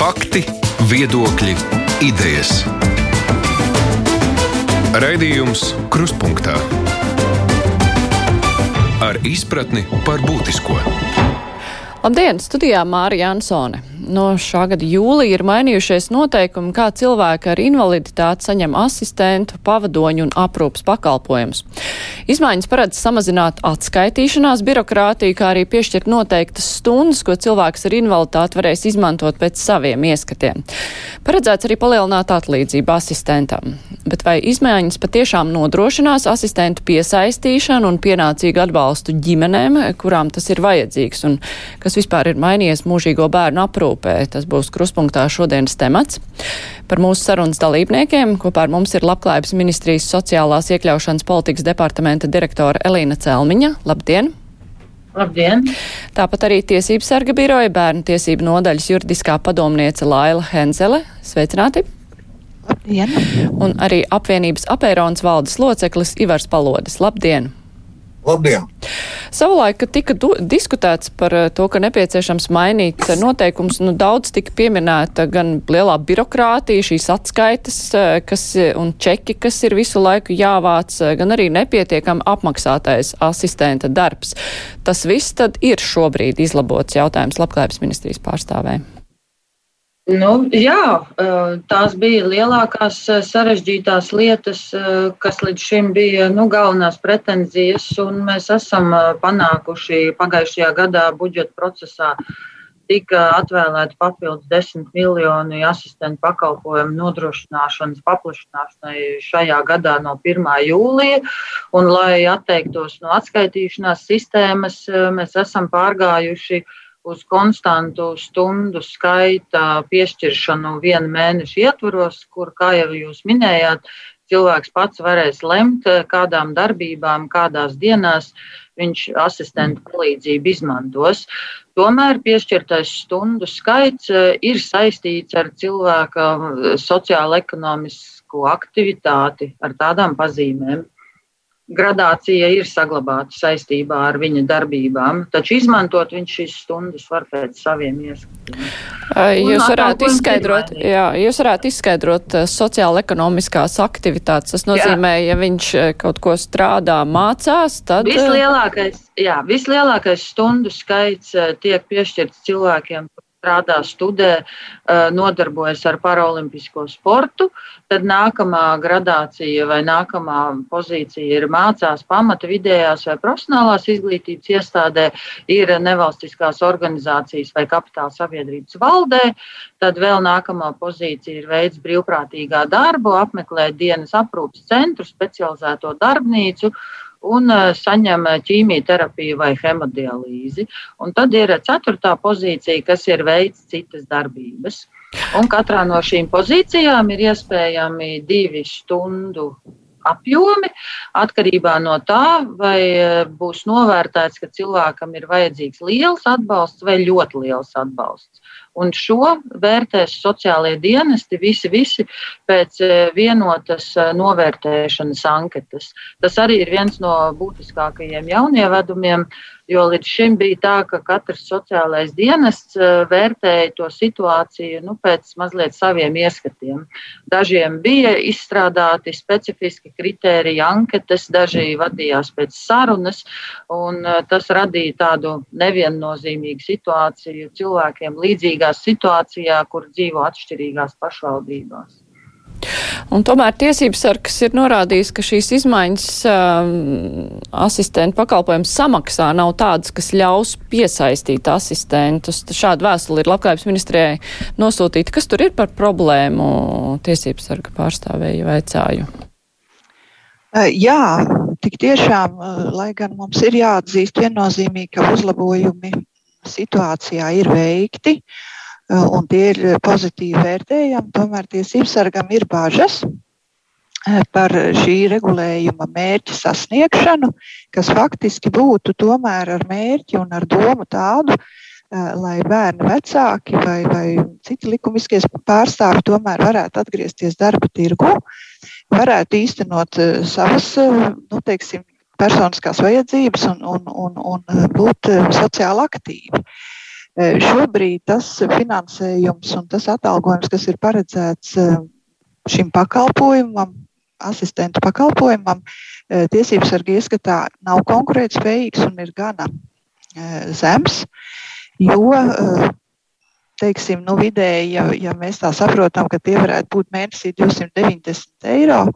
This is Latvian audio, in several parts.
Fakti, viedokļi, idejas. Raidījums Kruspunkta ar izpratni par būtisko. Labdien, studijā Mārija Ansone no šā gada jūlija ir mainījušies noteikumi, kā cilvēki ar invaliditāti saņem asistentu, pavadoņu un aprūpas pakalpojumus. Izmaiņas paredz samazināt atskaitīšanās birokrātiju, kā arī piešķirt noteiktas stundas, ko cilvēks ar invaliditāti varēs izmantot pēc saviem ieskatiem. Paredzēts arī palielināt atlīdzību asistentam. Bet vai izmaiņas patiešām nodrošinās asistentu piesaistīšanu un pienācīgu atbalstu ģimenēm, kurām tas ir vajadzīgs, un kas vispār ir mainījies mūžīgo bērnu aprūpu? Aprūpē. Tas būs kruspunktā šodienas temats. Par mūsu sarunas dalībniekiem kopā ar mums ir Labklājības ministrijas sociālās iekļaušanas politikas departamenta direktora Elīna Celmiņa. Labdien! Labdien! Tāpat arī Tiesības sarga biroja bērnu tiesību nodaļas juridiskā padomniece Laila Henzele. Sveicināti! Labdien! Un arī apvienības apērons valdes loceklis Ivars Palodis. Labdien! Labdien! Savulaik, kad tika diskutēts par eh, to, ka nepieciešams mainīt eh, noteikums, nu, daudz tika pieminēta gan lielā birokrātija, šīs atskaites eh, kas, un čeki, kas ir visu laiku jāvāc, gan arī nepietiekam apmaksātais asistenta darbs. Tas viss tad ir šobrīd izlabots jautājums labklājības ministrijas pārstāvēm. Nu, jā, tās bija lielākās sarežģītās lietas, kas līdz šim bija nu, galvenās pretenzijas, un mēs esam panākuši pagājušajā gadā budžeta procesā. Tika atvēlēti papildus 10 miljoni asistentu pakalpojumu nodrošināšanas paplašināšanai šajā gadā no 1. jūlija. Un, lai atteiktos no atskaitīšanās sistēmas, mēs esam pārgājuši uh, uz konstantu stundu skaita piešķiršanu vienu mēnešu ietvaros, kur, kā jau jūs minējāt, cilvēks pats varēs lemt, kādām darbībām, kādās dienās viņš asistentu palīdzību izmantos. Tomēr piešķirtais stundu skaits eh, ir saistīts ar cilvēka sociālo-ekonomisku aktivitāti, ar tādām pazīmēm gradācija ir saglabāta saistībā ar viņa darbībām, taču izmantot viņš šīs stundas var pēc saviem ieskatiem. Jūs varētu izskaidrot, jā, jūs varētu izskaidrot sociāla-ekonomiskās aktivitātes. Tas nozīmē, jā. ja viņš kaut ko strādā, mācās, tad. Vislielākais, jā, vislielākais stundu skaits tiek piešķirts cilvēkiem, strādā, studē, nodarbojas ar paralimpisko sportu. Tad nākamā gradācija vai nākamā pozīcija ir mācās pamata vidējās vai profesionālās izglītības iestādē, ir nevalstiskās organizācijas vai kapitāla sabiedrības valdē. Tad vēl nākamā pozīcija ir veids brīvprātīgā darbu, apmeklēt dienas aprūpas centru, specializēto darbnīcu un eh, saņem eh, ķīmijterapiju vai hemodialīzi. Un tad ir ceturtā pozīcija, kas ir veids citas darbības. Un katrā no šīm pozīcijām ir iespējami divi stundu apjomi, atkarībā no tā, vai eh, būs novērtēts, ka cilvēkam ir vajadzīgs liels atbalsts vai ļoti liels atbalsts. Un šo vērtēs sociālie dienesti visi, visi pēc e, vienotas e, novērtēšanas anketas. Tas arī ir viens no būtiskākajiem jaunievedumiem, jo līdz šim bija tā, ka katrs sociālais dienests e, vērtēja to situāciju nu, pēc mazliet saviem ieskatiem. Dažiem bija izstrādāti specifiski kriteriji, anketas, daži vadījās pēc sarunas, un tas radīja tādu neviennozīmīgu situāciju cilvēkiem atšķirīgās situācijā, kur dzīvo atšķirīgās pašvaldībās. Un tomēr tiesības sargs ir norādījis, ka šīs izmaiņas um, asistentu pakalpojumu samaksā nav tādas, kas ļaus piesaistīt asistentus. Šādu vēstuli ir labklājības ministrijai nosūtīta. Kas tur ir par problēmu tiesības sarga pārstāvēju vaicāju? Uh, jā, tik tiešām, uh, lai gan mums ir jāatzīst viennozīmīgi, ka uzlabojumi situācijā ir veikti uh, un tie ir pozitīvi vērtējami, tomēr tiesības sargam ir bažas uh, par šī regulējuma mērķa sasniegšanu, kas faktiski būtu tomēr ar mērķi un ar domu tādu, lai bērni vecāki vai, vai citi likumiskie pārstāvi tomēr varētu atgriezties darba tirgu, varētu īstenot savas, nu, teiksim, personiskās vajadzības un, un, un, un būt eh, sociāli aktīvi. Šobrīd tas finansējums un tas atalgojums, kas ir paredzēts šim pakalpojumam, asistentu pakalpojumam, tiesības sargi ieskatā nav konkurētspējīgs un ir gana zems, jo teiksim, nu, vidēji, ja, ja mēs tā saprotam, ka tie varētu būt mēnesī 290 eiro,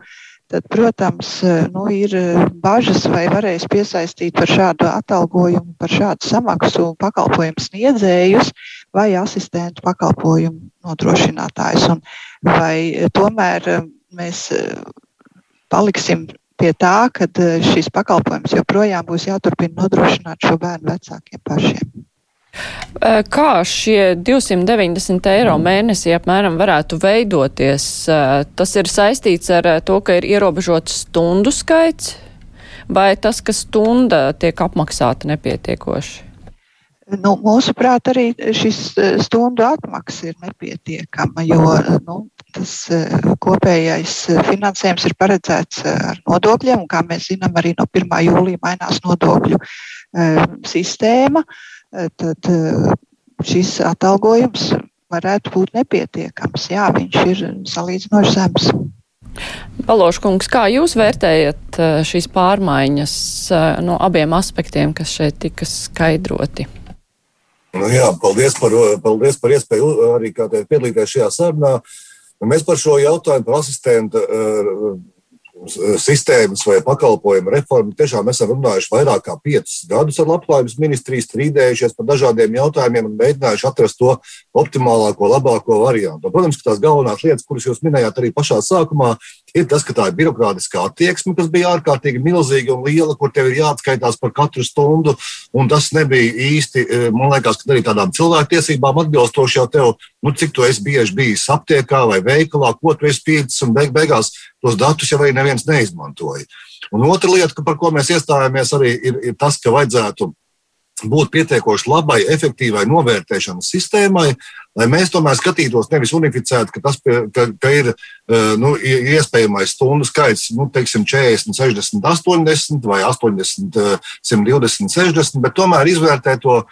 tad, protams, nu, ir bažas, vai varēs piesaistīt par šādu atalgojumu, par šādu samaksu pakalpojumu sniedzējus vai asistentu pakalpojumu nodrošinātājus. Un vai tomēr mēs paliksim pie tā, ka šis pakalpojums joprojām būs jāturpina nodrošināt šo bērnu vecākiem pašiem. Kā šie 290 eiro mēnesī apmēram varētu veidoties? Tas ir saistīts ar to, ka ir ierobežots stundu skaits, vai tas, ka stunda tiek apmaksāta nepietiekoši? Nu, mūsuprāt, arī šis stundu atmaksa ir nepietiekama, jo nu, tas kopējais finansējums ir paredzēts ar nodokļiem, un kā mēs zinām, arī no 1. jūlija mainās nodokļu sistēma. Uh, tad eh, šis atalgojums varētu būt nepietiekams. Jā, viņš ir salīdzinoši zems. Baloškungs, kā jūs vērtējat eh, šīs pārmaiņas eh, no abiem aspektiem, kas šeit tika skaidroti? Nu jā, paldies par, paldies par iespēju arī piedalīties šajā sarunā. Mēs par šo jautājumu par asistentu sistēmas vai pakalpojumu reformu tiešām esam runājuši vairāk kā piecus gadus ar Labklājības ministriju, strīdējušies par dažādiem jautājumiem un mēģinājuši atrast to optimālāko, labāko variantu. Protams, ka tās galvenās lietas, kuras jūs minējāt arī pašā sākumā, ir tas, ka tā ir birokrātiskā attieksme, kas bija ārkārtīgi milzīga un liela, kur tev ir jāatskaitās par katru stundu. Un tas nebija īsti, e, man liekas, ka arī tādām cilvēktiesībām atbilstoši jau tev, nu, cik tu esi bieži bijis aptiekā vai veikalā, ko tu esi pīdis, un beig beigās tos datus jau neviens neizmantoja. Un otra lieta, par ko mēs iestājāmies, arī ir, ir tas, ka vajadzētu būt pietiekoši labai, efektīvai novērtēšanas sistēmai, lai mēs tomēr skatītos nevis unificēti, ka tas ka, ka ir nu, iespējamais stundu skaits, nu, teiksim, 40, 60, 80 vai 80, 120, 60, bet tomēr izvērtēt to,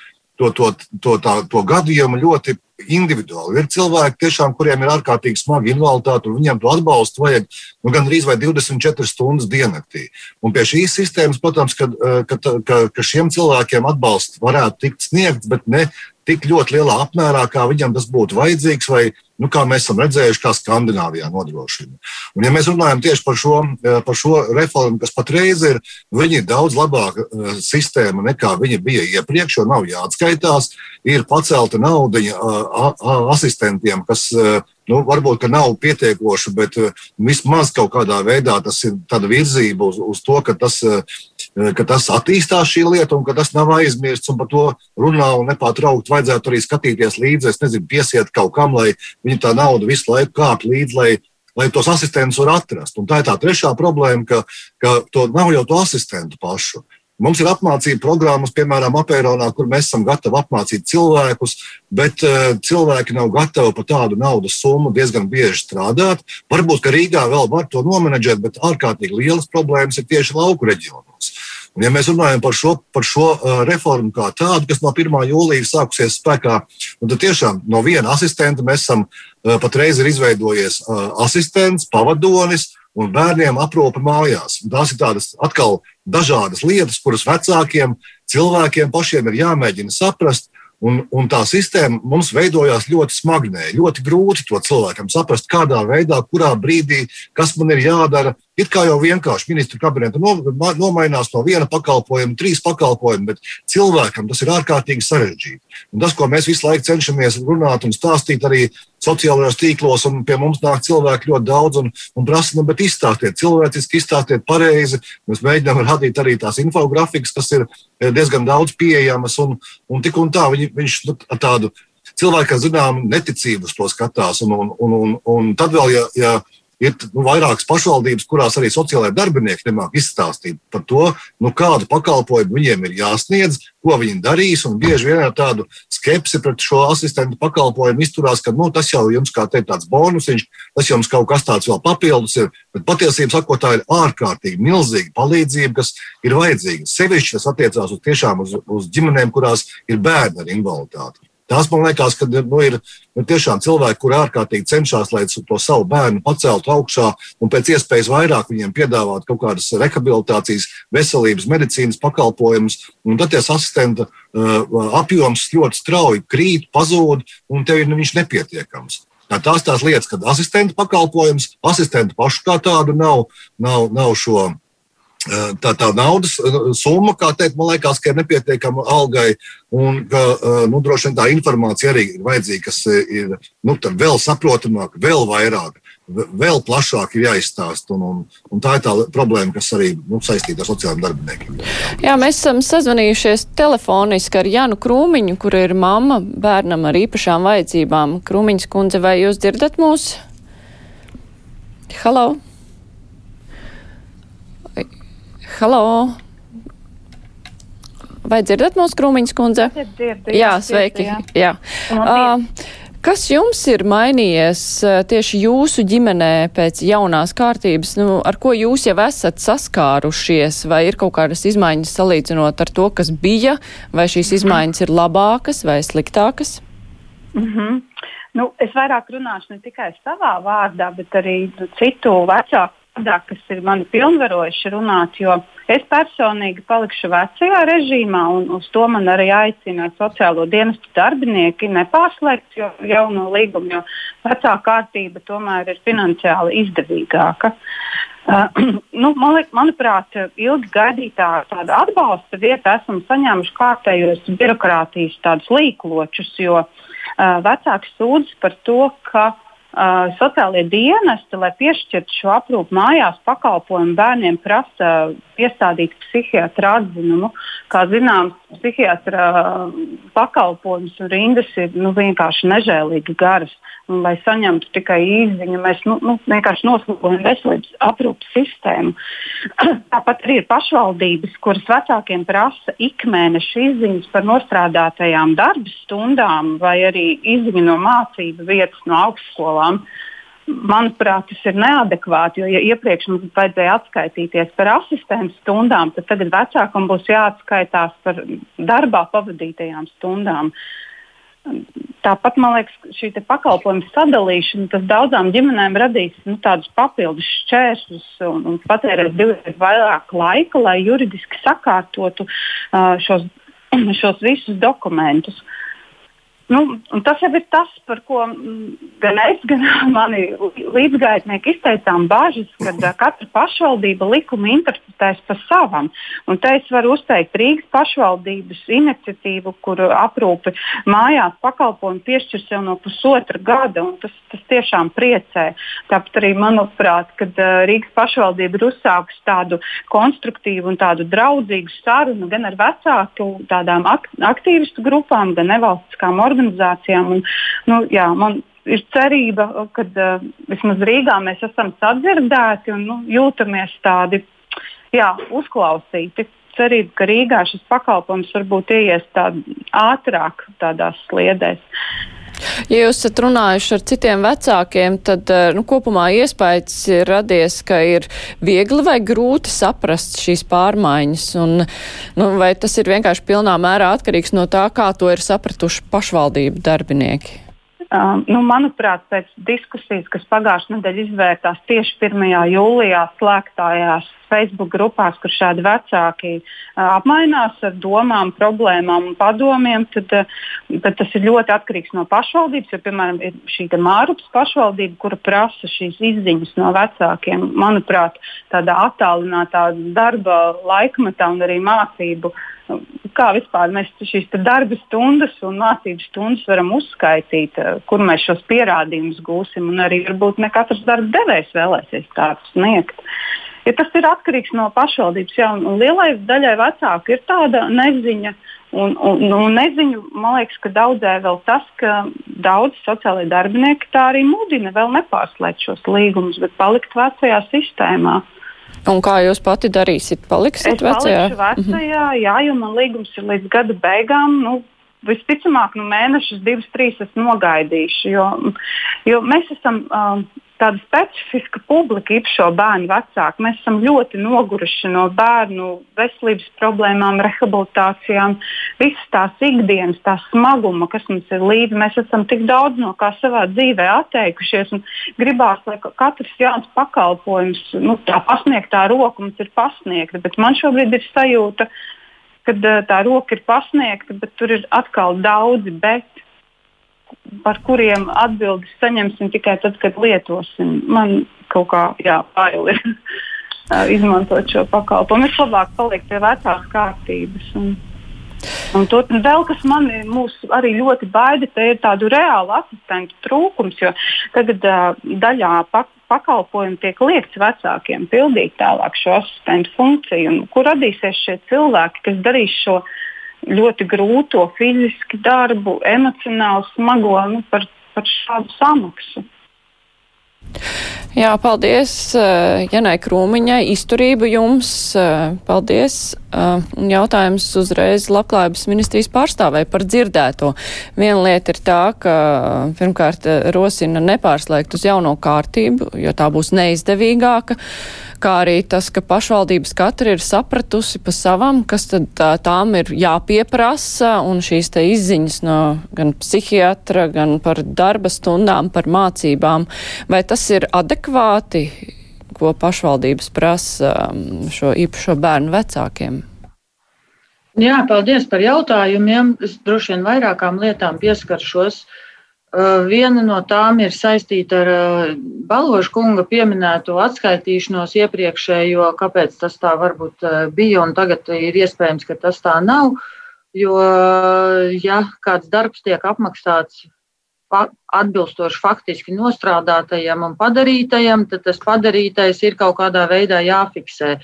to, to, to, tā, to gadījumu ļoti individuāli. Ir cilvēki, tiešām, kuriem ir ārkārtīgi smagi invaliditāte, un viņiem to atbalstu vajag nu, gandrīz 24 stundas diennaktī. Un pie šīs sistēmas, protams, ka, ka, ka, ka šiem cilvēkiem atbalsts varētu tikt sniegts, bet ne tik ļoti lielā apmērā, kā viņam tas būtu vajadzīgs, vai nu, kā mēs esam redzējuši, kā Skandināvijā nodrošina. Un, ja mēs runājam tieši par šo, eh, par šo reformu, kas patreiz ir, viņi ir daudz labāka uh, sistēma nekā viņa bija iepriekš, jo nav jāatskaitās, ir pacelta nauda uh, asistentiem, kas nu, varbūt nav pietiekoši, bet vismaz kaut kādā veidā tas ir virzība uz, uz to, ka tas Eh, ka tas attīstās šī lieta un ka tas nav aizmirsts un par to runā un nepārtraukti vajadzētu arī skatīties līdzi. Es nezinu, piesiet kaut kam, lai viņi tā nauda visu laiku kāp līdzi, lai, lai tos asistentus var atrast. Un tā ir tā trešā problēma, ka, ka to nav jau to asistentu pašu. Mums ir apmācība programmas, piemēram, Apēronā, kur mēs esam gatavi apmācīt cilvēkus, bet uh, cilvēki nav gatavi par tādu naudas summu diezgan bieži strādāt. Varbūt, ka Rīgā vēl var to nomenedžēt, bet ārkārtīgi lielas problēmas ir tieši lauku reģionos. Un, ja mēs runājam par šo, par šo uh, reformu kā tādu, kas no 1. jūlija sākusies spēkā, tad tiešām no viena asistenta mēs esam uh, patreiz ir izveidojies asistents, pavadonis un bērniem aprūpe mājās. Un tās ir tādas atkal dažādas lietas, kuras vecākiem cilvēkiem pašiem ir jāmēģina saprast. Un, un tā sistēma mums veidojās ļoti smagnēji. Ļoti grūti to cilvēkam saprast, kādā veidā, kurā brīdī, kas man ir jādara. It kā jau vienkārši ministru kabineta nomainās no viena pakalpojuma, trīs pakalpojumi, bet cilvēkam tas ir ārkārtīgi sarežģīti. Un tas, ko mēs visu laiku cenšamies runāt un stāstīt arī sociālajos tīklos, un pie mums nāk cilvēki ļoti daudz un, un prasa, nu, bet izstāstiet cilvēciski, izstāstiet pareizi. Mēs mēģinām radīt arī tās infografikas, kas ir eh, diezgan daudz pieejamas, un, un tik un tā viņi, viņš nu, tādu cilvēku, zinām, neticības to skatās. Un, un, un, un tad vēl, ja, ja ir nu, vairākas pašvaldības, kurās arī sociālai darbinieki nemāk izstāstīt par to, nu, kādu pakalpojumu viņiem ir jāsniedz, ko viņi darīs. Bieži vien ar tādu skepsi pret šo asistentu pakalpojumu izturās, ka nu, tas jau jums kā teikt, tāds bonusiņš, tas jums kaut kas tāds vēl papildus ir. Bet patiesībā sakot, tā ir ārkārtīgi milzīga palīdzība, kas ir vajadzīga. Sevišķi tas attiecās uz, uz, uz ģimenēm, kurās ir bērni ar invaliditāti. Tās man liekas, ka nu, ir nu, tiešām cilvēki, kuri ārkārtīgi cenšas, lai to savu bērnu paceltu augšā un pēc iespējas vairāk viņiem piedāvāt kaut kādas rehabilitācijas, veselības, medicīnas pakalpojumus. Tad tie asistenta uh, apjoms ļoti strauji krīt, pazūd, un tev ir nu, viņš nepietiekams. Tās tās lietas, kad asistenta pakalpojums, asistenta pašu kā tādu nav, nav, nav šo tā, tā naudas summa, kā teikt, man liekas, ka ir nepietiekama algai, un ka nu, droši vien tā informācija arī ir vajadzīga, kas ir nu, vēl saprotamāka, vēl vairāk, vēl plašāk ir jāizstāsta. Un, un, un tā ir tā problēma, kas arī nu, saistīta ar sociālajiem darbiniekiem. Jā, mēs esam sazvanījušies telefoniski ar Janu Krūmiņu, kur ir mamma bērnam ar īpašām vajadzībām. Krūmiņas kundze, vai jūs dzirdat mūs? Halo! Halo! Vai dzirdat mūsu krūmiņas kundze? Dzirdu, jā, sveiki. Jā. Jā. Uh, kas jums ir mainījies tieši jūsu ģimenē pēc jaunās kārtības? Nu, ar ko jūs jau esat saskārušies? Vai ir kaut kādas izmaiņas salīdzinot ar to, kas bija? Vai šīs izmaiņas ir labākas vai sliktākas? Mm -hmm. nu, es vairāk runāšu ne tikai savā vārdā, bet arī citu vecāku vārdā, kas ir mani pilnvarojuši runāt, jo es personīgi palikšu vecajā režīmā, un uz to man arī aicina sociālo dienestu darbinieki nepārslēgt jauno līgumu, jo vecā kārtība tomēr ir finansiāli izdevīgāka. Uh, nu, man liek, manuprāt, ilgi gaidītā atbalsta vieta esam saņēmuši kārtējos birokrātijas līkločus, jo uh, vecāki sūdzas par to, ka uh, Uh, sociālie dienesti, lai piešķirtu šo aprūpu mājās pakalpojumu bērniem, prasa piestādīt psihiatra atzinumu. Kā zināms, psihiatra pakalpojums un rindas ir nu, vienkārši nežēlīgi garas. Uh, un lai saņemtu tikai īziņu, mēs nu, nu, vienkārši noslogojam veselības aprūpas sistēmu. Tāpat arī ir pašvaldības, kuras vecākiem prasa ikmēneša izziņas par nostrādātajām darba stundām vai arī izziņu no mācību vietas no augstskolām. Manuprāt, tas ir neadekvāti, jo, ja iepriekš mums vajadzēja atskaitīties par asistentu stundām, tad tagad vecākam būs jāatskaitās par darbā pavadītajām stundām. Tāpat man liekas, šī pakalpojumu sadalīšana daudzām ģimenēm radīs nu, tādus papildus šķēršļus un, un patērēs divreiz vairāk laika, lai juridiski sakārtotu uh, šos, šos visus dokumentus. Nu, tas jau ir tas, par ko mm, gan es, gan mani līdzgaitnieki izteicām bažas, ka katra pašvaldība likumu interpretēs pa savam. Un te es varu uzteikt Rīgas pašvaldības iniciatīvu, kur aprūpi mājās pakalpojumu piešķirs jau no pusotra gada, un tas, tas tiešām priecē. Tāpat arī, manuprāt, kad Rīgas pašvaldība ir uzsākusi tādu konstruktīvu un tādu draudzīgu sarunu gan ar vecāku tādām ak aktīvistu grupām, gan nevalstiskām organizācijām organizācijām. Un, nu, jā, man ir cerība, ka uh, vismaz Rīgā mēs esam sadzirdēti un nu, jūtamies tādi jā, uzklausīti. Cerība, ka Rīgā šis pakalpojums varbūt ieies tā, ātrāk tādās sliedēs. Ja jūs esat runājuši ar citiem vecākiem, tad eh, nu, kopumā iespējas ir radies, ka ir viegli vai grūti saprast šīs pārmaiņas, un nu, vai tas ir vienkārši pilnā mērā atkarīgs no tā, kā to ir sapratuši pašvaldību darbinieki. Uh, nu, manuprāt, pēc diskusijas, kas pagājušajā nedēļā izvērtās tieši 1. jūlijā slēgtājās Facebook grupās, kur šādi vecāki uh, apmainās ar domām, problēmām un padomiem, tad, uh, tad tas ir ļoti atkarīgs no pašvaldības. Jo, piemēram, ir šī Mārupas pašvaldība, kura prasa šīs izziņas no vecākiem. Manuprāt, tādā attālinātā darba laikmetā un arī mācību kā vispār mēs šīs darba stundas un mācību stundas varam uzskaitīt, eh, kur mēs šos pierādījumus gūsim. Arī varbūt ne katrs darba devējs vēlēsies tādu sniegt. Ja tas ir atkarīgs no pašvaldības, jā, lielai daļai vecāku ir tāda neziņa. Un, un, un neziņu, man liekas, ka daudzē vēl tas, ka daudz sociālai darbinieki tā arī mudina vēl nepārslēgt šos līgumus, bet palikt vecajā sistēmā. Un kā jūs pati darīsiet? Paliksiet es vecajā? vecajā? Jā, jo man līgums ir līdz gada beigām. Nu, visticamāk, nu, mēnešus, divus, trīs es nogaidīšu. Jo, jo mēs esam uh, tāda specifiska publika, īpašo bērnu vecāki. Mēs esam ļoti noguruši no bērnu veselības problēmām, rehabilitācijām, visas tās ikdienas, tā smaguma, kas mums ir līdzi. Mēs esam tik daudz no kā savā dzīvē atteikušies un gribās, lai katrs jauns pakalpojums, nu, tā pasniegtā roka mums ir pasniegta. Bet man šobrīd ir sajūta, ka tā roka ir pasniegta, bet tur ir atkal daudzi bet par kuriem atbildes saņemsim tikai tad, kad lietosim. Man kaut kā jā, bail ir izmantot šo pakalpojumu. Es labāk palieku pie vecās kārtības. Un, un to vēl, kas man arī ļoti baida, ir tādu reālu asistentu trūkums, jo tagad uh, daļā pak pakalpojumu tiek liekts vecākiem pildīt tālāk šo asistentu funkciju. Un, kur radīsies šie cilvēki, kas darīs šo ļoti grūto fiziski darbu, emocionāli smago nu, par, par šādu samaksu. Jā, paldies eh, Janai Krūmiņai, izturību jums, eh, paldies. Eh, jautājums uzreiz labklājības ministrijas pārstāvē par dzirdēto. Viena lieta ir tā, ka pirmkārt rosina nepārslēgt uz jauno kārtību, jo tā būs neizdevīgāka kā arī tas, ka pašvaldības katra ir sapratusi pa savam, kas tad tā, tām ir jāpieprasa, un šīs te izziņas no gan psihiatra, gan par darba stundām, par mācībām, vai tas ir adekvāti, ko pašvaldības prasa um, šo īpašo bērnu vecākiem? Jā, paldies par jautājumiem. Es droši vien vairākām lietām pieskaršos. Uh, viena no tām ir saistīta ar Baloža kunga pieminēto atskaitīšanos iepriekšējo, kāpēc tas tā varbūt bija un tagad ir iespējams, ka tas tā nav. Jo, ja kāds darbs tiek apmaksāts atbilstoši faktiski nostrādātajam un padarītajam, tad tas padarītais ir kaut kādā veidā jāfiksē.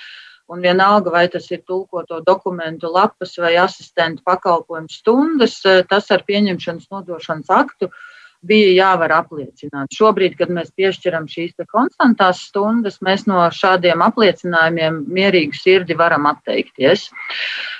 Un vienalga, vai tas ir tulkoto dokumentu lapas vai asistentu pakalpojumu stundas, tas ar pieņemšanas nodošanas aktu uh, bija jāvar apliecināt. Šobrīd, kad mēs piešķiram šīs konstantās stundas, mēs no šādiem apliecinājumiem mierīgu sirdi varam atteikties.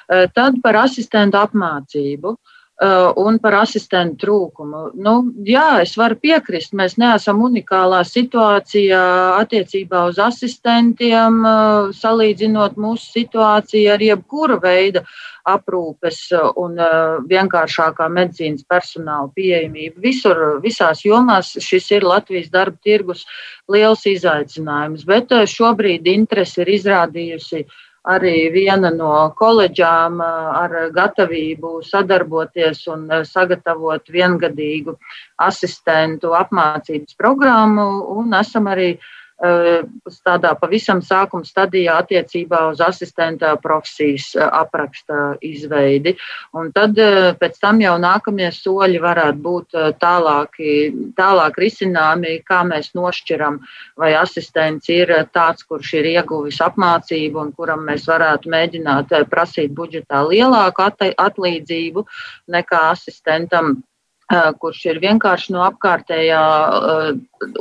Tad par asistentu apmācību. Uh, un par asistentu trūkumu. Nu, jā, es varu piekrist, mēs neesam unikālā situācijā attiecībā uz asistentiem, uh, salīdzinot mūsu situāciju ar jebkuru veidu aprūpes un uh, vienkāršākā medicīnas personāla pieejamību. Visur, visās jomās šis ir Latvijas darba tirgus liels izaicinājums, bet šobrīd interesi ir izrādījusi uh, arī viena no koledžām ar gatavību sadarboties un sagatavot viengadīgu asistentu apmācības programmu, un esam arī uh, tādā pavisam sākuma stadijā attiecībā uz asistenta profesijas eh, apraksta izveidi. Un tad eh, pēc tam jau nākamie soļi varētu būt tālāki, tālāk risināmi, kā mēs nošķiram, vai asistents ir tāds, kurš ir ieguvis apmācību un kuram mēs varētu mēģināt prasīt budžetā lielāku atlīdzību nekā asistentam kurš ir vienkārši no apkārtējā uh,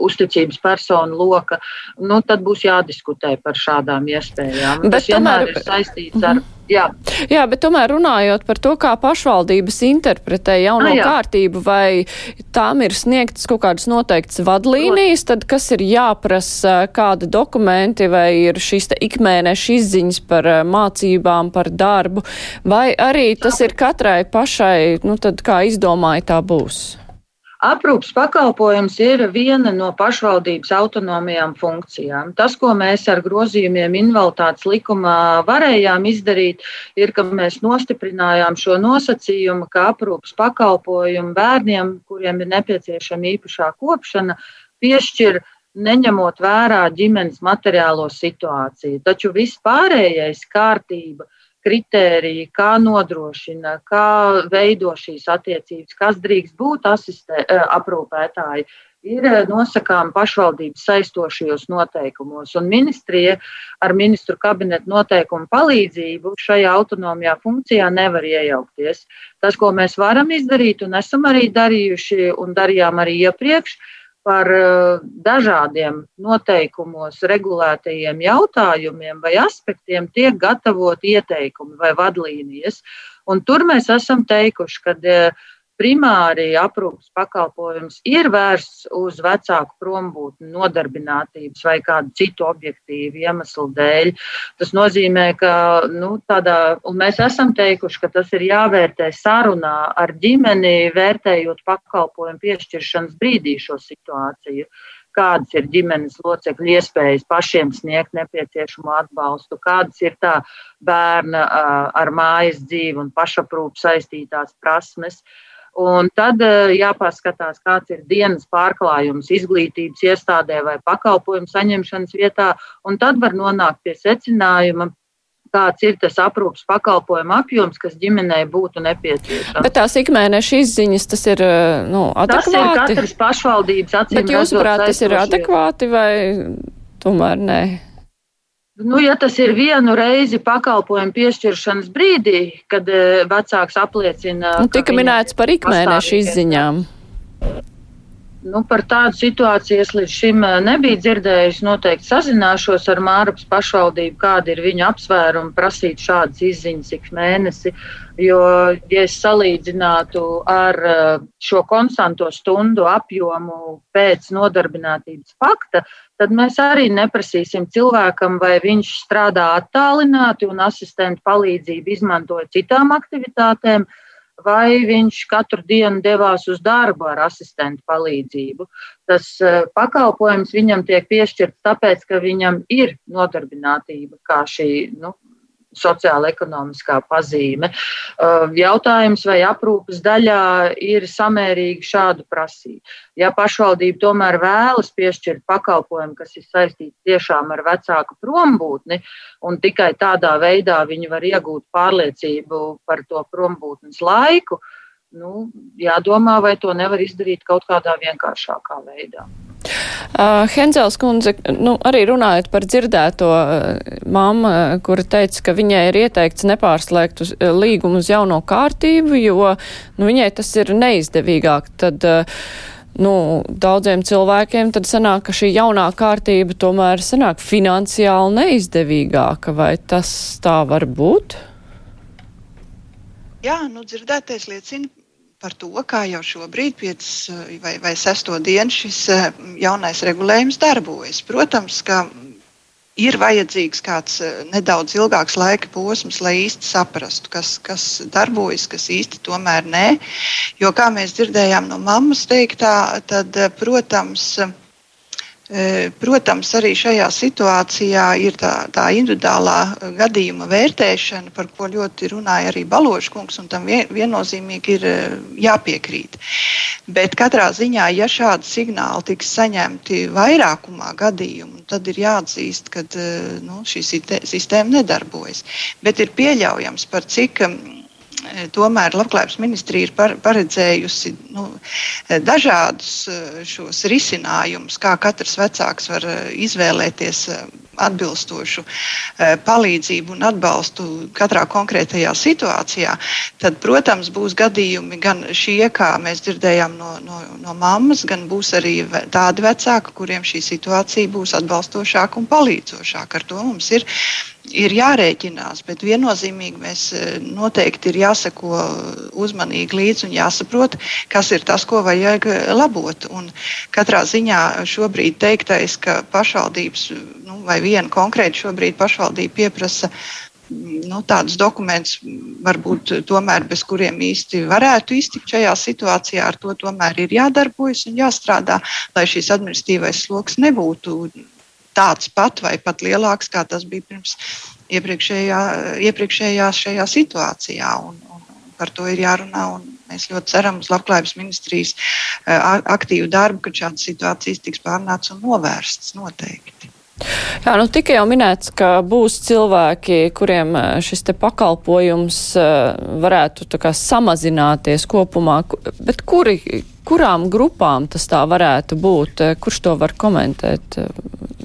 uzticības personu loka, nu, tad būs jādiskutē par šādām iespējām. Bet Tas tomēr ir saistīts ar. Mhm. Jā. jā, bet tomēr runājot par to, kā pašvaldības interpretē jauno A, kārtību, vai tām ir sniegtas kaut kādas noteiktas vadlīnijas, tad kas ir jāprasa, kādi dokumenti, vai ir šīs ikmēneša izziņas par mācībām, par darbu, vai arī tas ir katrai pašai, nu tad kā izdomāja tā būs? Aprūpas pakalpojums ir viena no pašvaldības autonomajām funkcijām. Tas, ko mēs ar grozījumiem invaliditātes likumā varējām izdarīt, ir, ka mēs nostiprinājām šo nosacījumu, ka aprūpas pakalpojumu bērniem, kuriem ir nepieciešama īpašā kopšana, piešķir neņemot vērā ģimenes materiālo situāciju. Taču viss pārējais kārtība kritēriji, kā nodrošina, kā veido šīs attiecības, kas drīkst būt asistē, eh, aprūpētāji, ir eh, nosakām pašvaldības saistošajos noteikumos. Un ministrija ar ministru kabinetu noteikumu palīdzību šajā autonomijā funkcijā nevar iejaukties. Tas, ko mēs varam izdarīt un esam arī darījuši un darījām arī iepriekš, ir par eh, dažādiem noteikumos regulētajiem jautājumiem vai aspektiem tiek gatavot ieteikumi vai vadlīnijas. Un tur mēs esam teikuši, ka eh, primāri aprūpas pakalpojums ir vērsts uz vecāku prombūtni, nodarbinātības vai kādu citu objektīvu iemeslu dēļ. Tas nozīmē, ka nu, tādā, mēs esam teikuši, ka tas ir jāvērtē sarunā ar ģimeni, vērtējot pakalpojumu piešķiršanas brīdī šo situāciju kādas ir ģimenes locekļu iespējas pašiem sniegt nepieciešamo atbalstu, kādas ir tā bērna ar mājas dzīvi un pašaprūpu saistītās prasmes. Un tad jāpaskatās, kāds ir dienas pārklājums izglītības iestādē vai pakalpojumu saņemšanas vietā, un tad var nonākt pie secinājuma, kāds ir tas aprūpas pakalpojuma apjoms, kas ģimenei būtu nepieciešams. Bet tās ikmēneša izziņas, tas ir nu, adekvāti? Tas ir katras pašvaldības acīm. Bet jūsuprāt, tas ir adekvāti vai tomēr nē? Nu, ja tas ir vienu reizi pakalpojumu piešķiršanas brīdī, kad vecāks apliecina. Nu, tika minēts par ikmēneša izziņām. Nu, par tādu situāciju es līdz šim eh, nebiju dzirdējis. Noteikti sazināšos ar Mārapas pašvaldību, kāda ir viņa apsvēruma prasīt šādas izziņas ik mēnesi. Jo, ja es salīdzinātu ar eh, šo konstanto stundu apjomu pēc nodarbinātības fakta, tad mēs arī neprasīsim cilvēkam, vai viņš strādā attālināti un asistentu palīdzību izmantoja citām aktivitātēm vai viņš katru dienu devās uz darbu ar asistentu palīdzību. Tas eh, pakalpojums viņam tiek piešķirts tāpēc, ka viņam ir nodarbinātība kā šī nu, sociāla ekonomiskā pazīme. Uh, jautājums, vai aprūpas daļā ir samērīgi šādu prasību. Ja pašvaldība tomēr vēlas piešķirt pakalpojumu, kas ir saistīts tiešām ar vecāku prombūtni, un tikai tādā veidā viņi var iegūt pārliecību par to prombūtnes laiku, nu, jādomā, vai to nevar izdarīt kaut kādā vienkāršākā veidā. Uh, Henzels kundze, nu, arī runājot par dzirdēto uh, mammu, kura teica, ka viņai ir ieteikts nepārslēgt uz, uh, līgumu uz jauno kārtību, jo nu, viņai tas ir neizdevīgāk. Tad, uh, nu, daudziem cilvēkiem tad sanāk, ka šī jaunā kārtība tomēr sanāk finansiāli neizdevīgāka. Vai tas tā var būt? Jā, nu, dzirdētais liecina par to, kā jau šobrīd, 5 eh, vai, vai 6 dienu, šis eh, jaunais regulējums darbojas. Protams, ka ir vajadzīgs kāds eh, nedaudz ilgāks laika posms, lai īsti saprastu, kas, kas darbojas, kas īsti tomēr nē. Jo, kā mēs dzirdējām no mammas teiktā, tad, protams, E, protams, arī šajā situācijā ir tā, tā individuālā gadījuma vērtēšana, par ko ļoti runāja arī Baloškungs, un tam vien, viennozīmīgi ir e, jāpiekrīt. Bet katrā ziņā, ja šādi signāli tiks saņemti vairākumā gadījumu, tad ir jāatzīst, ka e, nu, šī sistēma nedarbojas. Bet ir pieļaujams, par cik tomēr Labklājības ministrija ir paredzējusi nu, eh, dažādus eh, šos risinājumus, kā katrs vecāks var izvēlēties atbilstošu palīdzību un atbalstu katrā konkrētajā situācijā, tad, protams, būs gadījumi gan šie, kā mēs dzirdējām no, no, no mammas, gan būs arī tādi vecāki, kuriem šī situācija būs atbalstošāka un palīdzošāka. Ar to mums ir ir jārēķinās, bet viennozīmīgi mēs e, noteikti ir jāseko uzmanīgi līdzi un jāsaprot, kas ir tas, ko vajag labot. Un katrā ziņā šobrīd teiktais, ka pašvaldības nu, vai viena konkrēta šobrīd pašvaldība pieprasa nu, tādus dokumentus, varbūt tomēr bez kuriem īsti varētu iztikt šajā situācijā. Ar to tomēr ir jādarbojas un jāstrādā, lai šīs administratīvais sloks nebūtu tāds pat vai pat lielāks, kā tas bija pirms iepriekšējā, iepriekšējā šajā situācijā. Un, un par to ir jārunā. Mēs ļoti ceram uz Labklājības ministrijas aktīvu darbu, ka šādas situācijas tiks pārnāts un novērstas noteikti. Jā, nu tika jau minēts, ka būs cilvēki, kuriem šis te pakalpojums varētu kā, samazināties kopumā, bet kuri, kurām grupām tas tā varētu būt? Kurš to var komentēt?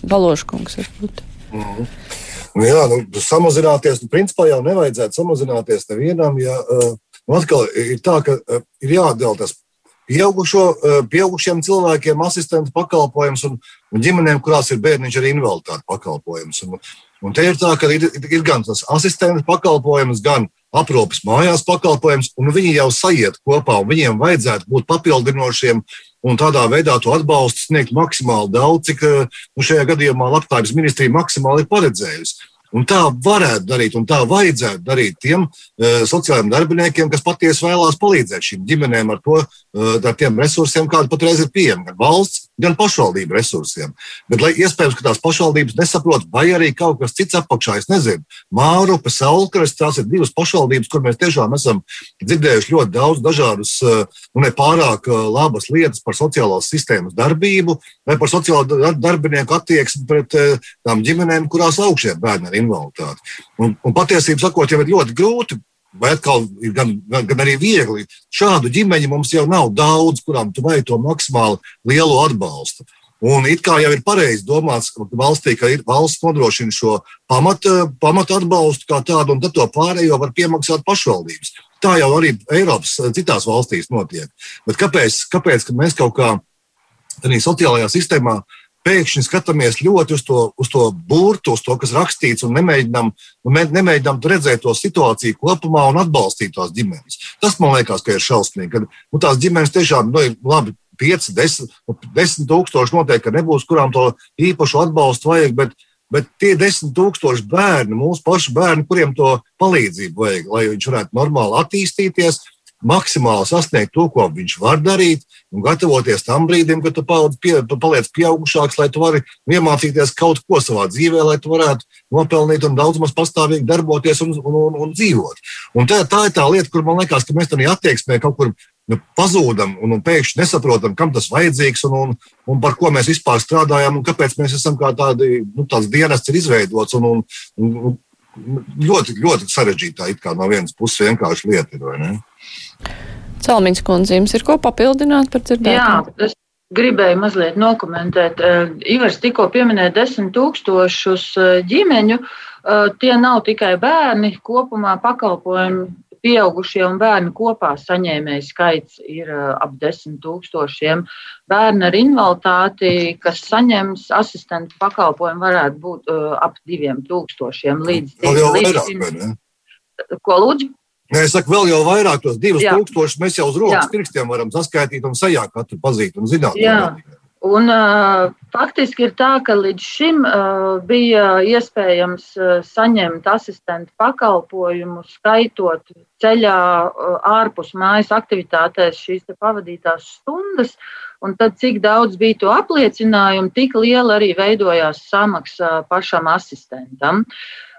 Baloškungs varbūt. Mm -hmm. Nu, jā, nu, samazināties, nu, principā jau nevajadzētu samazināties nevienam. Ja, nu, atkal ir tā, ka ir jāatdala tas pieaugušo, pieaugušiem cilvēkiem asistentu pakalpojums un, un ģimenēm, kurās ir bērniņš ar invaliditāti pakalpojums. Un, Un te ir tā, ka ir, ir gan tas asistenta pakalpojums, gan aprūpes mājās pakalpojums, un viņi jau sajiet kopā, un viņiem vajadzētu būt papildinošiem un tādā veidā to atbalstu sniegt maksimāli daudz, cik nu, šajā gadījumā Labklājības ministrija maksimāli ir paredzējusi. Un tā varētu darīt, un tā vajadzētu darīt tiem uh, sociālajiem darbiniekiem, kas patiesi vēlās palīdzēt šīm ģimenēm ar, to, uh, ar tiem resursiem, kādi patreiz ir pieejami gan valsts, gan pašvaldību resursiem. Bet, lai iespējams, ka tās pašvaldības nesaprot, vai arī kaut kas cits apakšā, es nezinu, Mārupe, Saulkras, tās ir divas pašvaldības, kur mēs tiešām esam dzirdējuši ļoti daudz dažādus, nu, ne pārāk labas lietas par sociālās sistēmas darbību vai par sociālo darbinieku attieksmi pret tām ģimenēm, kurās augšie bērni ar invaliditāti. Un, un patiesībā sakot, jau ir ļoti grūti Vai atkal ir gan, gan, gan arī viegli. Šādu ģimeņu mums jau nav daudz, kurām tu vajag to maksimāli lielu atbalstu. Un it kā jau ir pareizi domāts valstī, ka valsts nodrošina šo pamata pamat atbalstu kā tādu, un tad to pārējo var piemaksāt pašvaldības. Tā jau arī Eiropas citās valstīs notiek. Bet kāpēc, kāpēc mēs kaut kā tādā sociālajā sistēmā uh, pēkšņi skatāmies ļoti uz to, uz to burtu, uz to, kas rakstīts, un nemēģinām, nemēģinām redzēt to situāciju kopumā un atbalstīt tās ģimenes. Tas man liekas, ka ir šausmīgi. Kad nu, tās ģimenes tiešām nu, ir labi. 5, 10, 10 tūkstoši noteikti nebūs, kurām to īpašu atbalstu vajag, bet, bet tie 10 tūkstoši bērni, mūsu pašu bērni, kuriem to palīdzību vajag, lai viņš varētu normāli attīstīties, maksimāli sasniegt to, ko viņš var darīt, un gatavoties tam brīdim, kad tu, pie, tu paliec pieaugušāks, lai tu vari iemācīties kaut ko savā dzīvē, lai tu varētu nopelnīt un daudz maz pastāvīgi darboties un, un, un, un dzīvot. Un tā, tā ir tā lieta, kur man liekas, ka mēs tam attieksmē kaut kur nu, pazūdam un, un pēkšņi nesaprotam, kam tas vajadzīgs un, un, un par ko mēs vispār strādājam un kāpēc mēs esam kā tādi, nu, tāds dienests ir izveidots. Un, un, un, ļoti, ļoti sarežģītā it kā no vienas puses vienkārši lieta ir. Celmiņas kundze, jums ir ko papildināt par dzirdēto? Jā, es gribēju mazliet nokomentēt. Uh, Ivars tikko pieminēja desmit tūkstošus uh, ģimeņu. Uh, tie nav tikai bērni, kopumā pakalpojumi pieaugušie un bērni kopā saņēmēju skaits ir ap desmit tūkstošiem. Bērni ar invaliditāti, kas saņems asistentu pakalpojumu, varētu būt ap diviem tūkstošiem līdz, līdz, Ko lūdzu? Nē, es saku, vēl jau vairāk tos divus Jā. tūkstošus mēs jau uz rokas pirkstiem varam saskaitīt un sajā katru pazīt un zināt. Jā. Un, uh, faktiski ir tā, ka līdz šim uh, bija iespējams uh, saņemt asistentu pakalpojumu, skaitot ceļā uh, ārpus mājas aktivitātēs šīs pavadītās stundas. Un tad, cik daudz bija to apliecinājumu, tik liela arī veidojās samaksa pašam asistentam.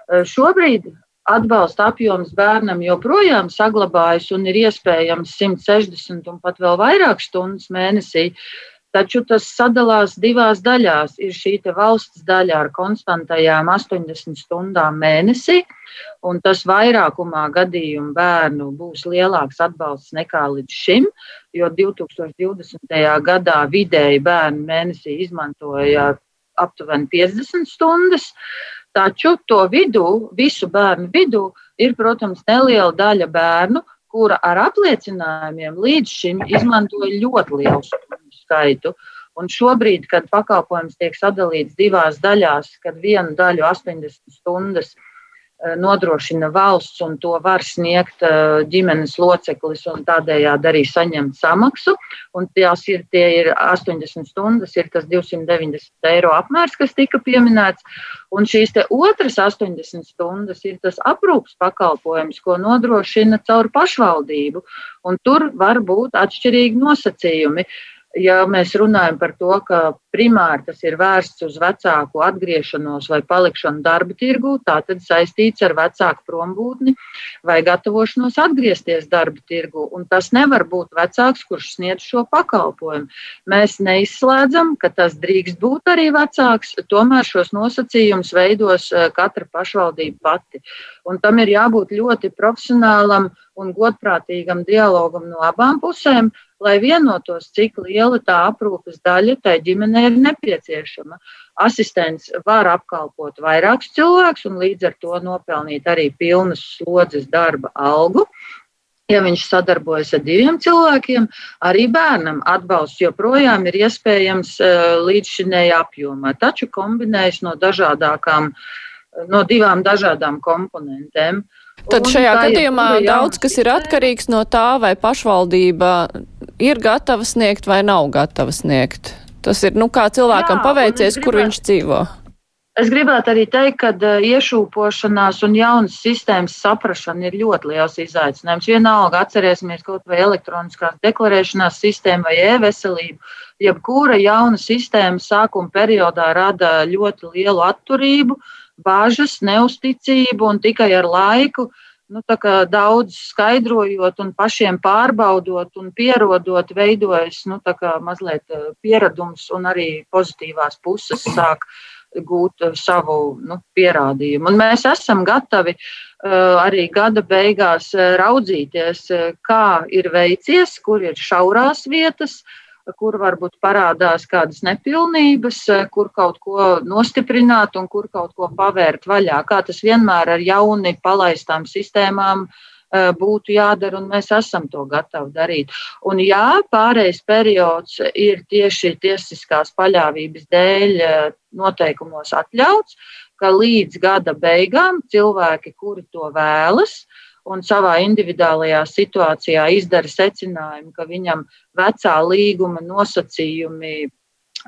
Uh, šobrīd atbalsta apjoms bērnam joprojām saglabājas un ir iespējams 160 un pat vēl vairāk stundas mēnesī. Taču tas sadalās divās daļās. Ir šī valsts daļa ar konstantajām 80 stundām mēnesī, un tas vairākumā gadījumu bērnu būs lielāks atbalsts nekā līdz šim, jo 2020. gadā vidēji bērni mēnesī izmantoja aptuveni 50 stundas. Taču to vidū, visu bērnu vidū, ir, protams, neliela daļa bērnu, kura ar apliecinājumiem līdz šim izmantoja ļoti lielu skaitu. Un šobrīd, kad pakalpojums tiek sadalīts divās daļās, kad vienu daļu 80 stundas Eh, nodrošina valsts, un to var sniegt eh, ģimenes loceklis, un tādējādi arī saņemt samaksu. Un tās ir, ir 80 stundas, ir tas 290 eiro apmērs, kas tika pieminēts. Un šīs otras 80 stundas ir tas aprūpas pakalpojums, ko nodrošina caur pašvaldību. Un tur var būt atšķirīgi nosacījumi. Uh, ja mēs runājam par to, ka primāri tas ir vērsts uz vecāku atgriešanos vai palikšanu darba tirgū, tā tad saistīts ar vecāku prombūtni vai gatavošanos atgriezties darba tirgū. Un tas nevar būt vecāks, kurš sniedz šo pakalpojumu. Mēs neizslēdzam, ka tas drīkst būt arī vecāks, tomēr šos nosacījumus veidos eh, katra pašvaldība pati. Un tam ir jābūt ļoti profesionālam un godprātīgam dialogam no abām pusēm, lai vienotos, cik liela tā aprūpes daļa tai ģimenei ir nepieciešama. Asistents var apkalpot vairākus cilvēkus un līdz ar to nopelnīt arī pilnas slodzes darba algu. Ja viņš sadarbojas ar diviem cilvēkiem, arī bērnam atbalsts joprojām ir iespējams eh, līdz šinējā apjomā, taču kombinējas no dažādākām uh, no divām dažādām komponentēm. Tad šajā un gadījumā daudz kas ir atkarīgs no tā, vai pašvaldība ir gatava sniegt vai nav gatava sniegt. Tas ir, nu, kā cilvēkam Jā, paveicies, kur viņš dzīvo. Es gribētu arī teikt, ka uh, iešūpošanās un jaunas sistēmas saprašana ir ļoti liels izaicinājums. Vienalga atcerēsimies kaut vai elektroniskās deklarēšanās sistēmu vai e-veselību. Jebkura jauna sistēma sākuma periodā rada ļoti lielu atturību, bažas, neusticību un tikai ar laiku nu, daudz skaidrojot un pašiem pārbaudot un pierodot, veidojas nu, mazliet pieredums un arī pozitīvās puses sāk gūt uh, savu nu, pierādījumu. Un mēs esam gatavi uh, arī gada beigās uh, raudzīties, kā ir veicies, kur ir šaurās vietas, kur varbūt parādās kādas nepilnības, kur kaut ko nostiprināt un kur kaut ko pavērt vaļā. Kā tas vienmēr ar jauni palaistām sistēmām uh, būtu jādara, un mēs esam to gatavi darīt. Un jā, pārējais periods ir tieši tiesiskās paļāvības dēļ noteikumos atļauts, ka līdz gada beigām cilvēki, kuri to vēlas, un savā individuālajā situācijā izdara secinājumu, ka viņam vecā līguma nosacījumi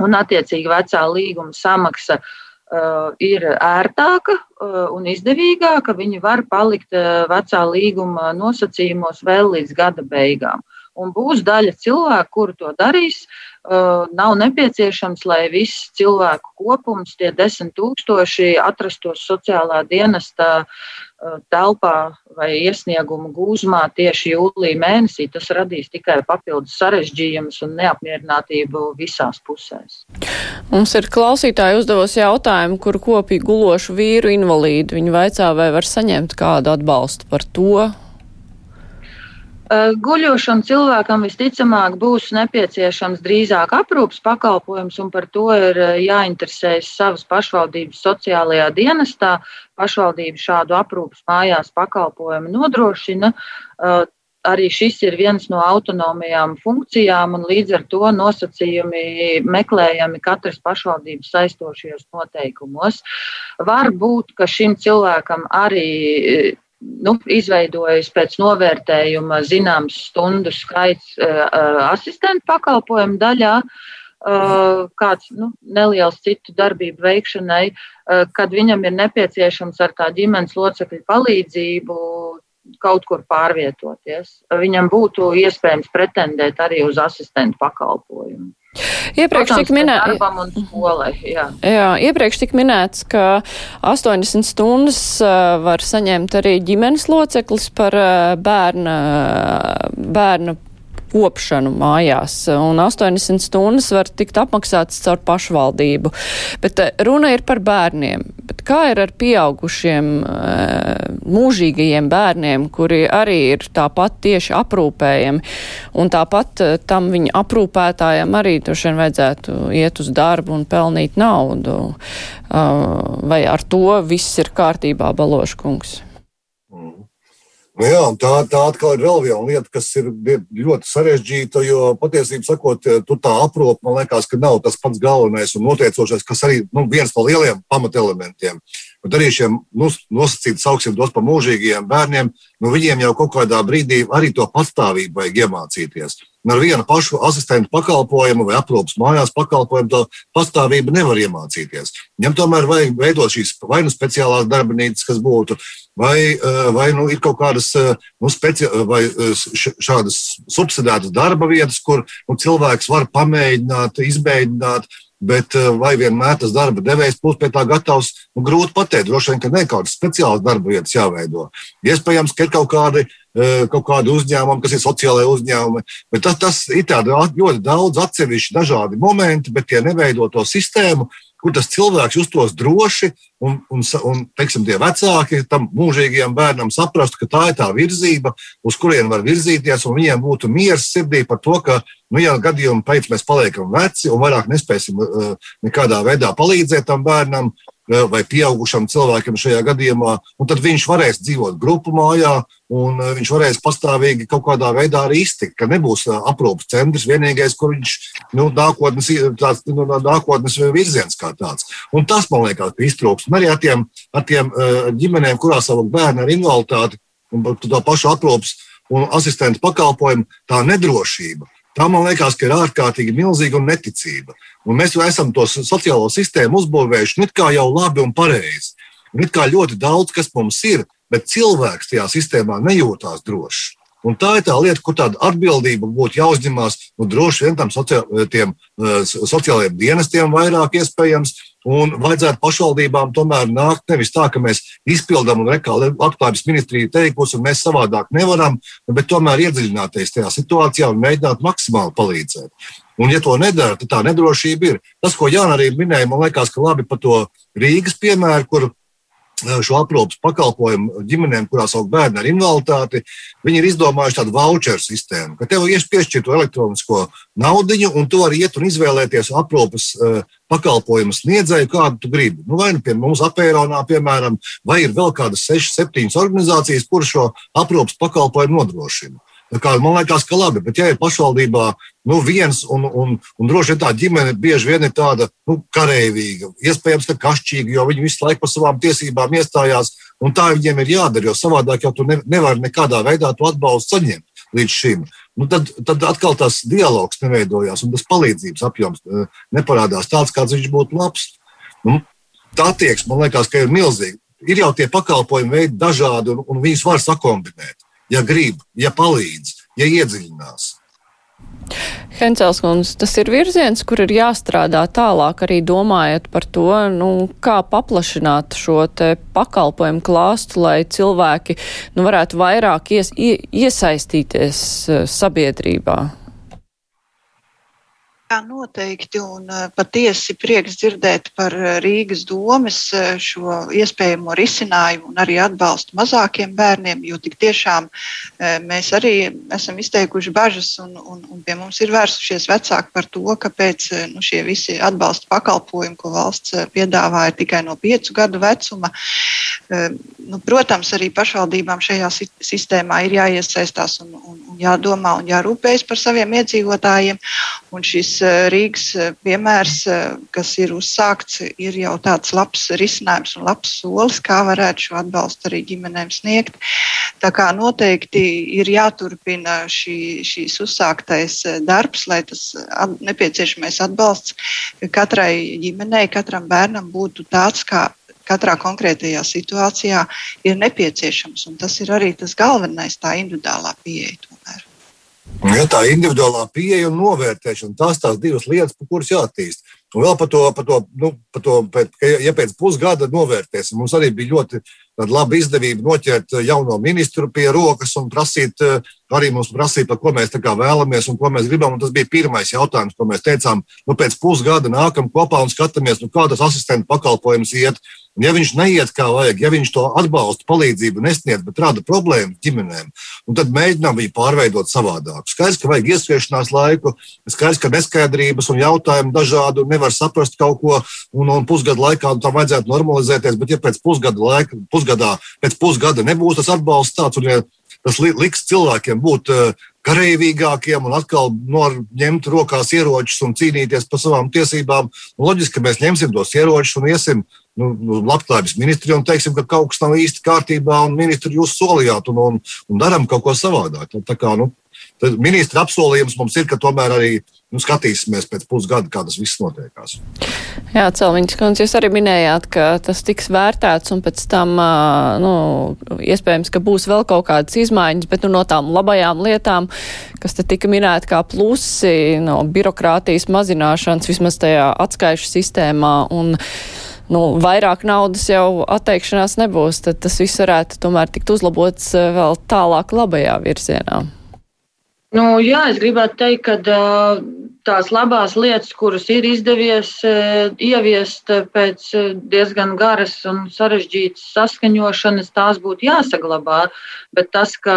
un attiecīgi vecā līguma samaksa uh, Uh, ir ērtāka uh, un izdevīgāka, viņi var palikt uh, vecā līguma nosacījumos vēl līdz gada beigām. Un būs daļa cilvēku, kuri to darīs. Nav nepieciešams, lai viss cilvēku kopums, tie desmit tūkstoši, atrastos sociālā dienesta telpā vai iesniegumu gūzmā tieši jūlijā mēnesī. Tas radīs tikai papildus sarežģījumus un neapmierinātību visās pusēs. Mums ir klausītāji uzdevusi jautājumu, kur kopīgi gulošu vīru invalīdu. Viņi vaicā, vai var saņemt kādu atbalstu par to. Guļošam cilvēkam visticamāk būs nepieciešams drīzāk aprūpas pakalpojums, un par to ir jāinteresējas savas pašvaldības sociālajā dienestā. Pašvaldība šādu aprūpas mājās pakalpojumu nodrošina arī šis ir viens no autonomajām funkcijām, un līdz ar to nosacījumi meklējami katras pašvaldības saistošajos noteikumos. Var būt, ka šim cilvēkam arī nu, izveidojas pēc novērtējuma zināms stundu skaits uh, asistentu pakalpojumu daļā. Uh, kāds nu, neliels citu darbību veikšanai, kad viņam ir nepieciešams ar tā ģimenes locekļu palīdzību kaut kur pārvietoties. Viņam būtu iespējams pretendēt arī uz asistentu pakalpojumu. Iepriekš tika minēts, jā. Jā, iepriekš tika minēts, ka 80 stundas var saņemt arī ģimenes loceklis par bērna, bērna kopšanu mājās, un 80 stundas var tikt apmaksātas caur pašvaldību. Bet runa ir par bērniem. Kā ir ar pieaugušiem eh, mūžīgajiem bērniem, kuri arī ir tāpat tieši aprūpējami, un tāpat eh, tam viņa aprūpētājiem arī droši vien vajadzētu iet uz darbu un pelnīt naudu? Vai ar to viss ir kārtībā, Baloškungs? Nu jā, tā, tā atkal ir vēl viena lieta, kas ir ļoti sarežģīta. Jo patiesībā sakot, tur tā aprūpe man liekas, ka nav tas pats galvenais un noteicošais, kas arī nu, viens no lieliem pamatelementiem. Bet arī šiem nosacītiem, sauksim tos par mūžīgiem bērniem, nu, viņiem jau kaut kādā brīdī arī to patstāvību vajag iemācīties. Un ar vienu pašu asistentu pakalpojumu vai aprūpas mājās pakalpojumu to pastāvību nevar iemācīties. Viņam tomēr vajag veidot šīs vai nu speciālās darbnīcas, kas būtu, vai, eh, vai nu, ir kaut kādas eh, nu, speci, vai eh, šādas subsidētas darba vietas, kur nu, cilvēks var pamēģināt, izmēģināt. Bet vai vienmēr tas darba devējs būs pie tā gatavs, nu, grūti pateikt. Droši vien, ka ne kādas speciālas darba vietas jāveido. Iespējams, ka ir kaut kādi kaut kādu uzņēmumu, kas ir sociālai uzņēmumi. Bet tas, tas ir ļoti daudz atsevišķi dažādi momenti, bet tie neveido to sistēmu, kur tas cilvēks justos droši un, un, un teiksim, tie vecāki tam mūžīgajam bērnam saprastu, ka tā ir tā virzība, uz kurien var virzīties, un viņiem būtu miers sirdī par to, ka, nu, ja gadījumā pēc mēs paliekam veci un vairāk nespēsim uh, nekādā veidā palīdzēt tam bērnam, vai pieaugušam cilvēkam šajā gadījumā, un tad viņš varēs dzīvot grupu mājā, un viņš varēs pastāvīgi kaut kādā veidā arī iztikt, ka nebūs aprūpas centrs vienīgais, kur viņš nu, nākotnes, tāds, nu, nākotnes virziens kā tāds. Un tas, man liekas, iztrūks. Un arī ar tiem, ar tiem ģimenēm, kurās savu bērnu ar invaliditāti un to pašu aprūpas un asistentu pakalpojumu, tā nedrošība Tā man liekas, ka ir ārkārtīgi milzīga un neticība. Un mēs jau esam to sociālo sistēmu uzbūvējuši ne kā jau labi un pareizi. Un kā ļoti daudz kas mums ir, bet cilvēks tajā sistēmā nejūtās drošs. Un tā ir tā lieta, kur tāda atbildība būtu jāuzņemās nu, droši vien tam sociālajiem, sociālajiem dienestiem vairāk iespējams, Un vajadzētu pašvaldībām tomēr nākt nevis tā, ka mēs izpildām un labklājības ministrija teikusi, un mēs savādāk nevaram, bet tomēr iedziļināties tajā situācijā un mēģināt maksimāli palīdzēt. Un, ja to nedara, tad tā nedrošība ir. Tas, ko Jānis arī minēja, man liekas, ka labi par to Rīgas piemēru, kur šo aprūpas pakalpojumu ģimenēm, kurās aug bērni ar invaliditāti, viņi ir izdomājuši tādu voucheru sistēmu, ka tev ir piešķirta elektronisko naudu, un tu vari iet un izvēlēties aprūpas pakalpojumu sniedzēju, kādu tu gribi. Nu, vai nu pie mums apēronā, piemēram, vai ir vēl kādas 6, 7 organizācijas, kuras šo aprūpas pakalpojumu nodrošina. Kā, man liekas, ka labi, bet ja ir pašvaldībā nu, viens, un, un, un droši vien tā ģimene bieži vien ir tāda nu, karavīga, iespējams, ka kašķīga, jo viņi visu laiku par savām tiesībām iestājās, un tā viņiem ir jādara, jo savādāk jau tu ne, nevari nekādā veidā to atbalstu saņemt līdz šim. Nu, tad, tad atkal tas dialogs neveidojās, un tas palīdzības apjoms eh, neparādās tāds, kāds viņš būtu labs. Nu, tā attieksme, man liekas, ka ir milzīga. Ir jau tie pakalpojumi veidi dažādi, un, un viņus var sakombinēt ja grib, ja palīdz, ja iedziļinās. Hencels kundze, tas ir virziens, kur ir jāstrādā tālāk, arī domājot par to, nu, kā paplašināt šo te pakalpojumu klāstu, lai cilvēki nu, varētu vairāk ies, iesaistīties eh, sabiedrībā. Jā, noteikti. Un uh, patiesi prieks dzirdēt par uh, Rīgas domas uh, šo iespējamo risinājumu un arī atbalstu mazākiem bērniem, jo tik tiešām mēs arī esam izteikuši bažas un, un, un pie mums ir vērsušies vecāki par to, kāpēc nu, šie visi atbalsta pakalpojumi, ko valsts piedāvā, ir tikai no piecu gadu vecuma. Nu, protams, arī pašvaldībām šajā sistēmā ir jāiesaistās un, un, un jādomā un jārūpējas par saviem iedzīvotājiem. Un šis Eh, Rīgas eh, piemērs, eh, kas ir uzsākts, ir jau tāds labs risinājums un labs solis, kā varētu šo atbalstu arī ģimenēm sniegt. Tā kā noteikti ir jāturpina šī, šīs uzsāktais darbs, lai tas nepieciešamais atbalsts katrai ģimenei, katram bērnam būtu tāds, kā katrā konkrētajā situācijā ir nepieciešams. Tas ir arī tas galvenais, tā individuālā pieeja. Tomēr. Ja, tā individuālā pieeja un novērtēšana, tās tās divas lietas, kuras jāattīst. Un vēl par to, par to, nu, par to pēc, ja pēc pusgada novērtēsim, mums arī bija ļoti laba izdevība noķert jauno ministru pie rokas un prasīt, arī mums prasīt, par ko mēs vēlamies un ko mēs gribam. Un tas bija pirmais jautājums, ko mēs teicām. Nu, pēc pusgada nākam kopā un skatāmies, nu, kā tas asistentu pakalpojums iet. Un ja viņš neiet kā vajag, ja viņš to atbalstu, palīdzību nesniedz, bet rada problēmas ģimenēm, tad mēģinām viņu pārveidot savādāk. Skaidrs, ka vajag ieskriešanās laiku, skaidrs, ka neskaidrības un jautājumu dažādu nevar saprast kaut ko, un, un pusgadu laikā tam vajadzētu normalizēties. Bet, ja pēc pusgada, laika, pusgadā, pēc pusgada nebūs tas atbalsts tāds, un ja tas liks cilvēkiem būt karavīgākiem un atkal ņemt rokās ieročus un cīnīties par savām tiesībām. Un loģiski, ka mēs ņemsim tos ieročus un iesim nu, nu, labklājības ministriju un teiksim, ka kaut kas nav īsti kārtībā, un ministri jūs solījāt, un, un, un darām kaut ko savādāk. Tā, tā kā, nu, ministra apsolījums mums ir, ka tomēr arī nu, skatīsimies pēc pusgada, kā tas viss notiekās. Jā, Celmiņš kundze, jūs arī minējāt, ka tas tiks vērtēts un pēc tam, nu, iespējams, ka būs vēl kaut kādas izmaiņas, bet nu, no tām labajām lietām, kas te tika minēti kā plusi no birokrātijas mazināšanas, vismaz tajā atskaišu sistēmā un nu, vairāk naudas jau atteikšanās nebūs, tad tas viss varētu tomēr tikt uzlabots eh, vēl tālāk labajā virzienā. Nu, jā, es gribētu teikt, ka uh, tās labās lietas, kuras ir izdevies uh, ieviest pēc diezgan garas un sarežģītas saskaņošanas, tās būtu jāsaglabā. Bet tas, ka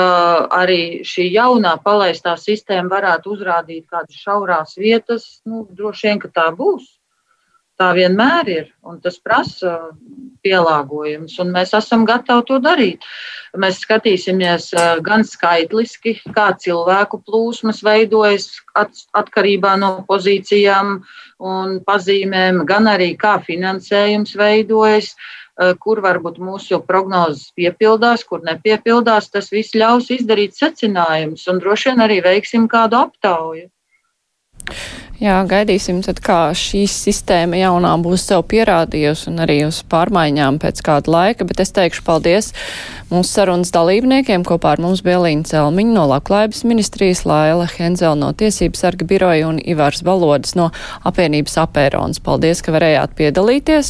arī šī jaunā palaistā sistēma varētu uzrādīt kādas šaurās vietas, nu, droši vien, ka tā būs. Tā vienmēr ir, un tas prasa pielāgojumus, un mēs esam gatavi to darīt. Mēs skatīsimies gan skaitliski, kā cilvēku plūsmas veidojas atkarībā no pozīcijām un pazīmēm, gan arī kā finansējums veidojas, kur varbūt mūsu prognozes piepildās, kur nepiepildās. Tas viss ļaus izdarīt secinājumus, un droši vien arī veiksim kādu aptauju. Jā, gaidīsim, tad, kā šī sistēma jaunā būs sev pierādījusi un arī uz pārmaiņām pēc kāda laika, bet es teikšu paldies mūsu sarunas dalībniekiem. Kopā ar mums bija Līna Celmiņa no Labklājības ministrijas, Laila Henzel no Tiesības sarga biroja un Ivars Balodis no apvienības apērons. Paldies, ka varējāt piedalīties.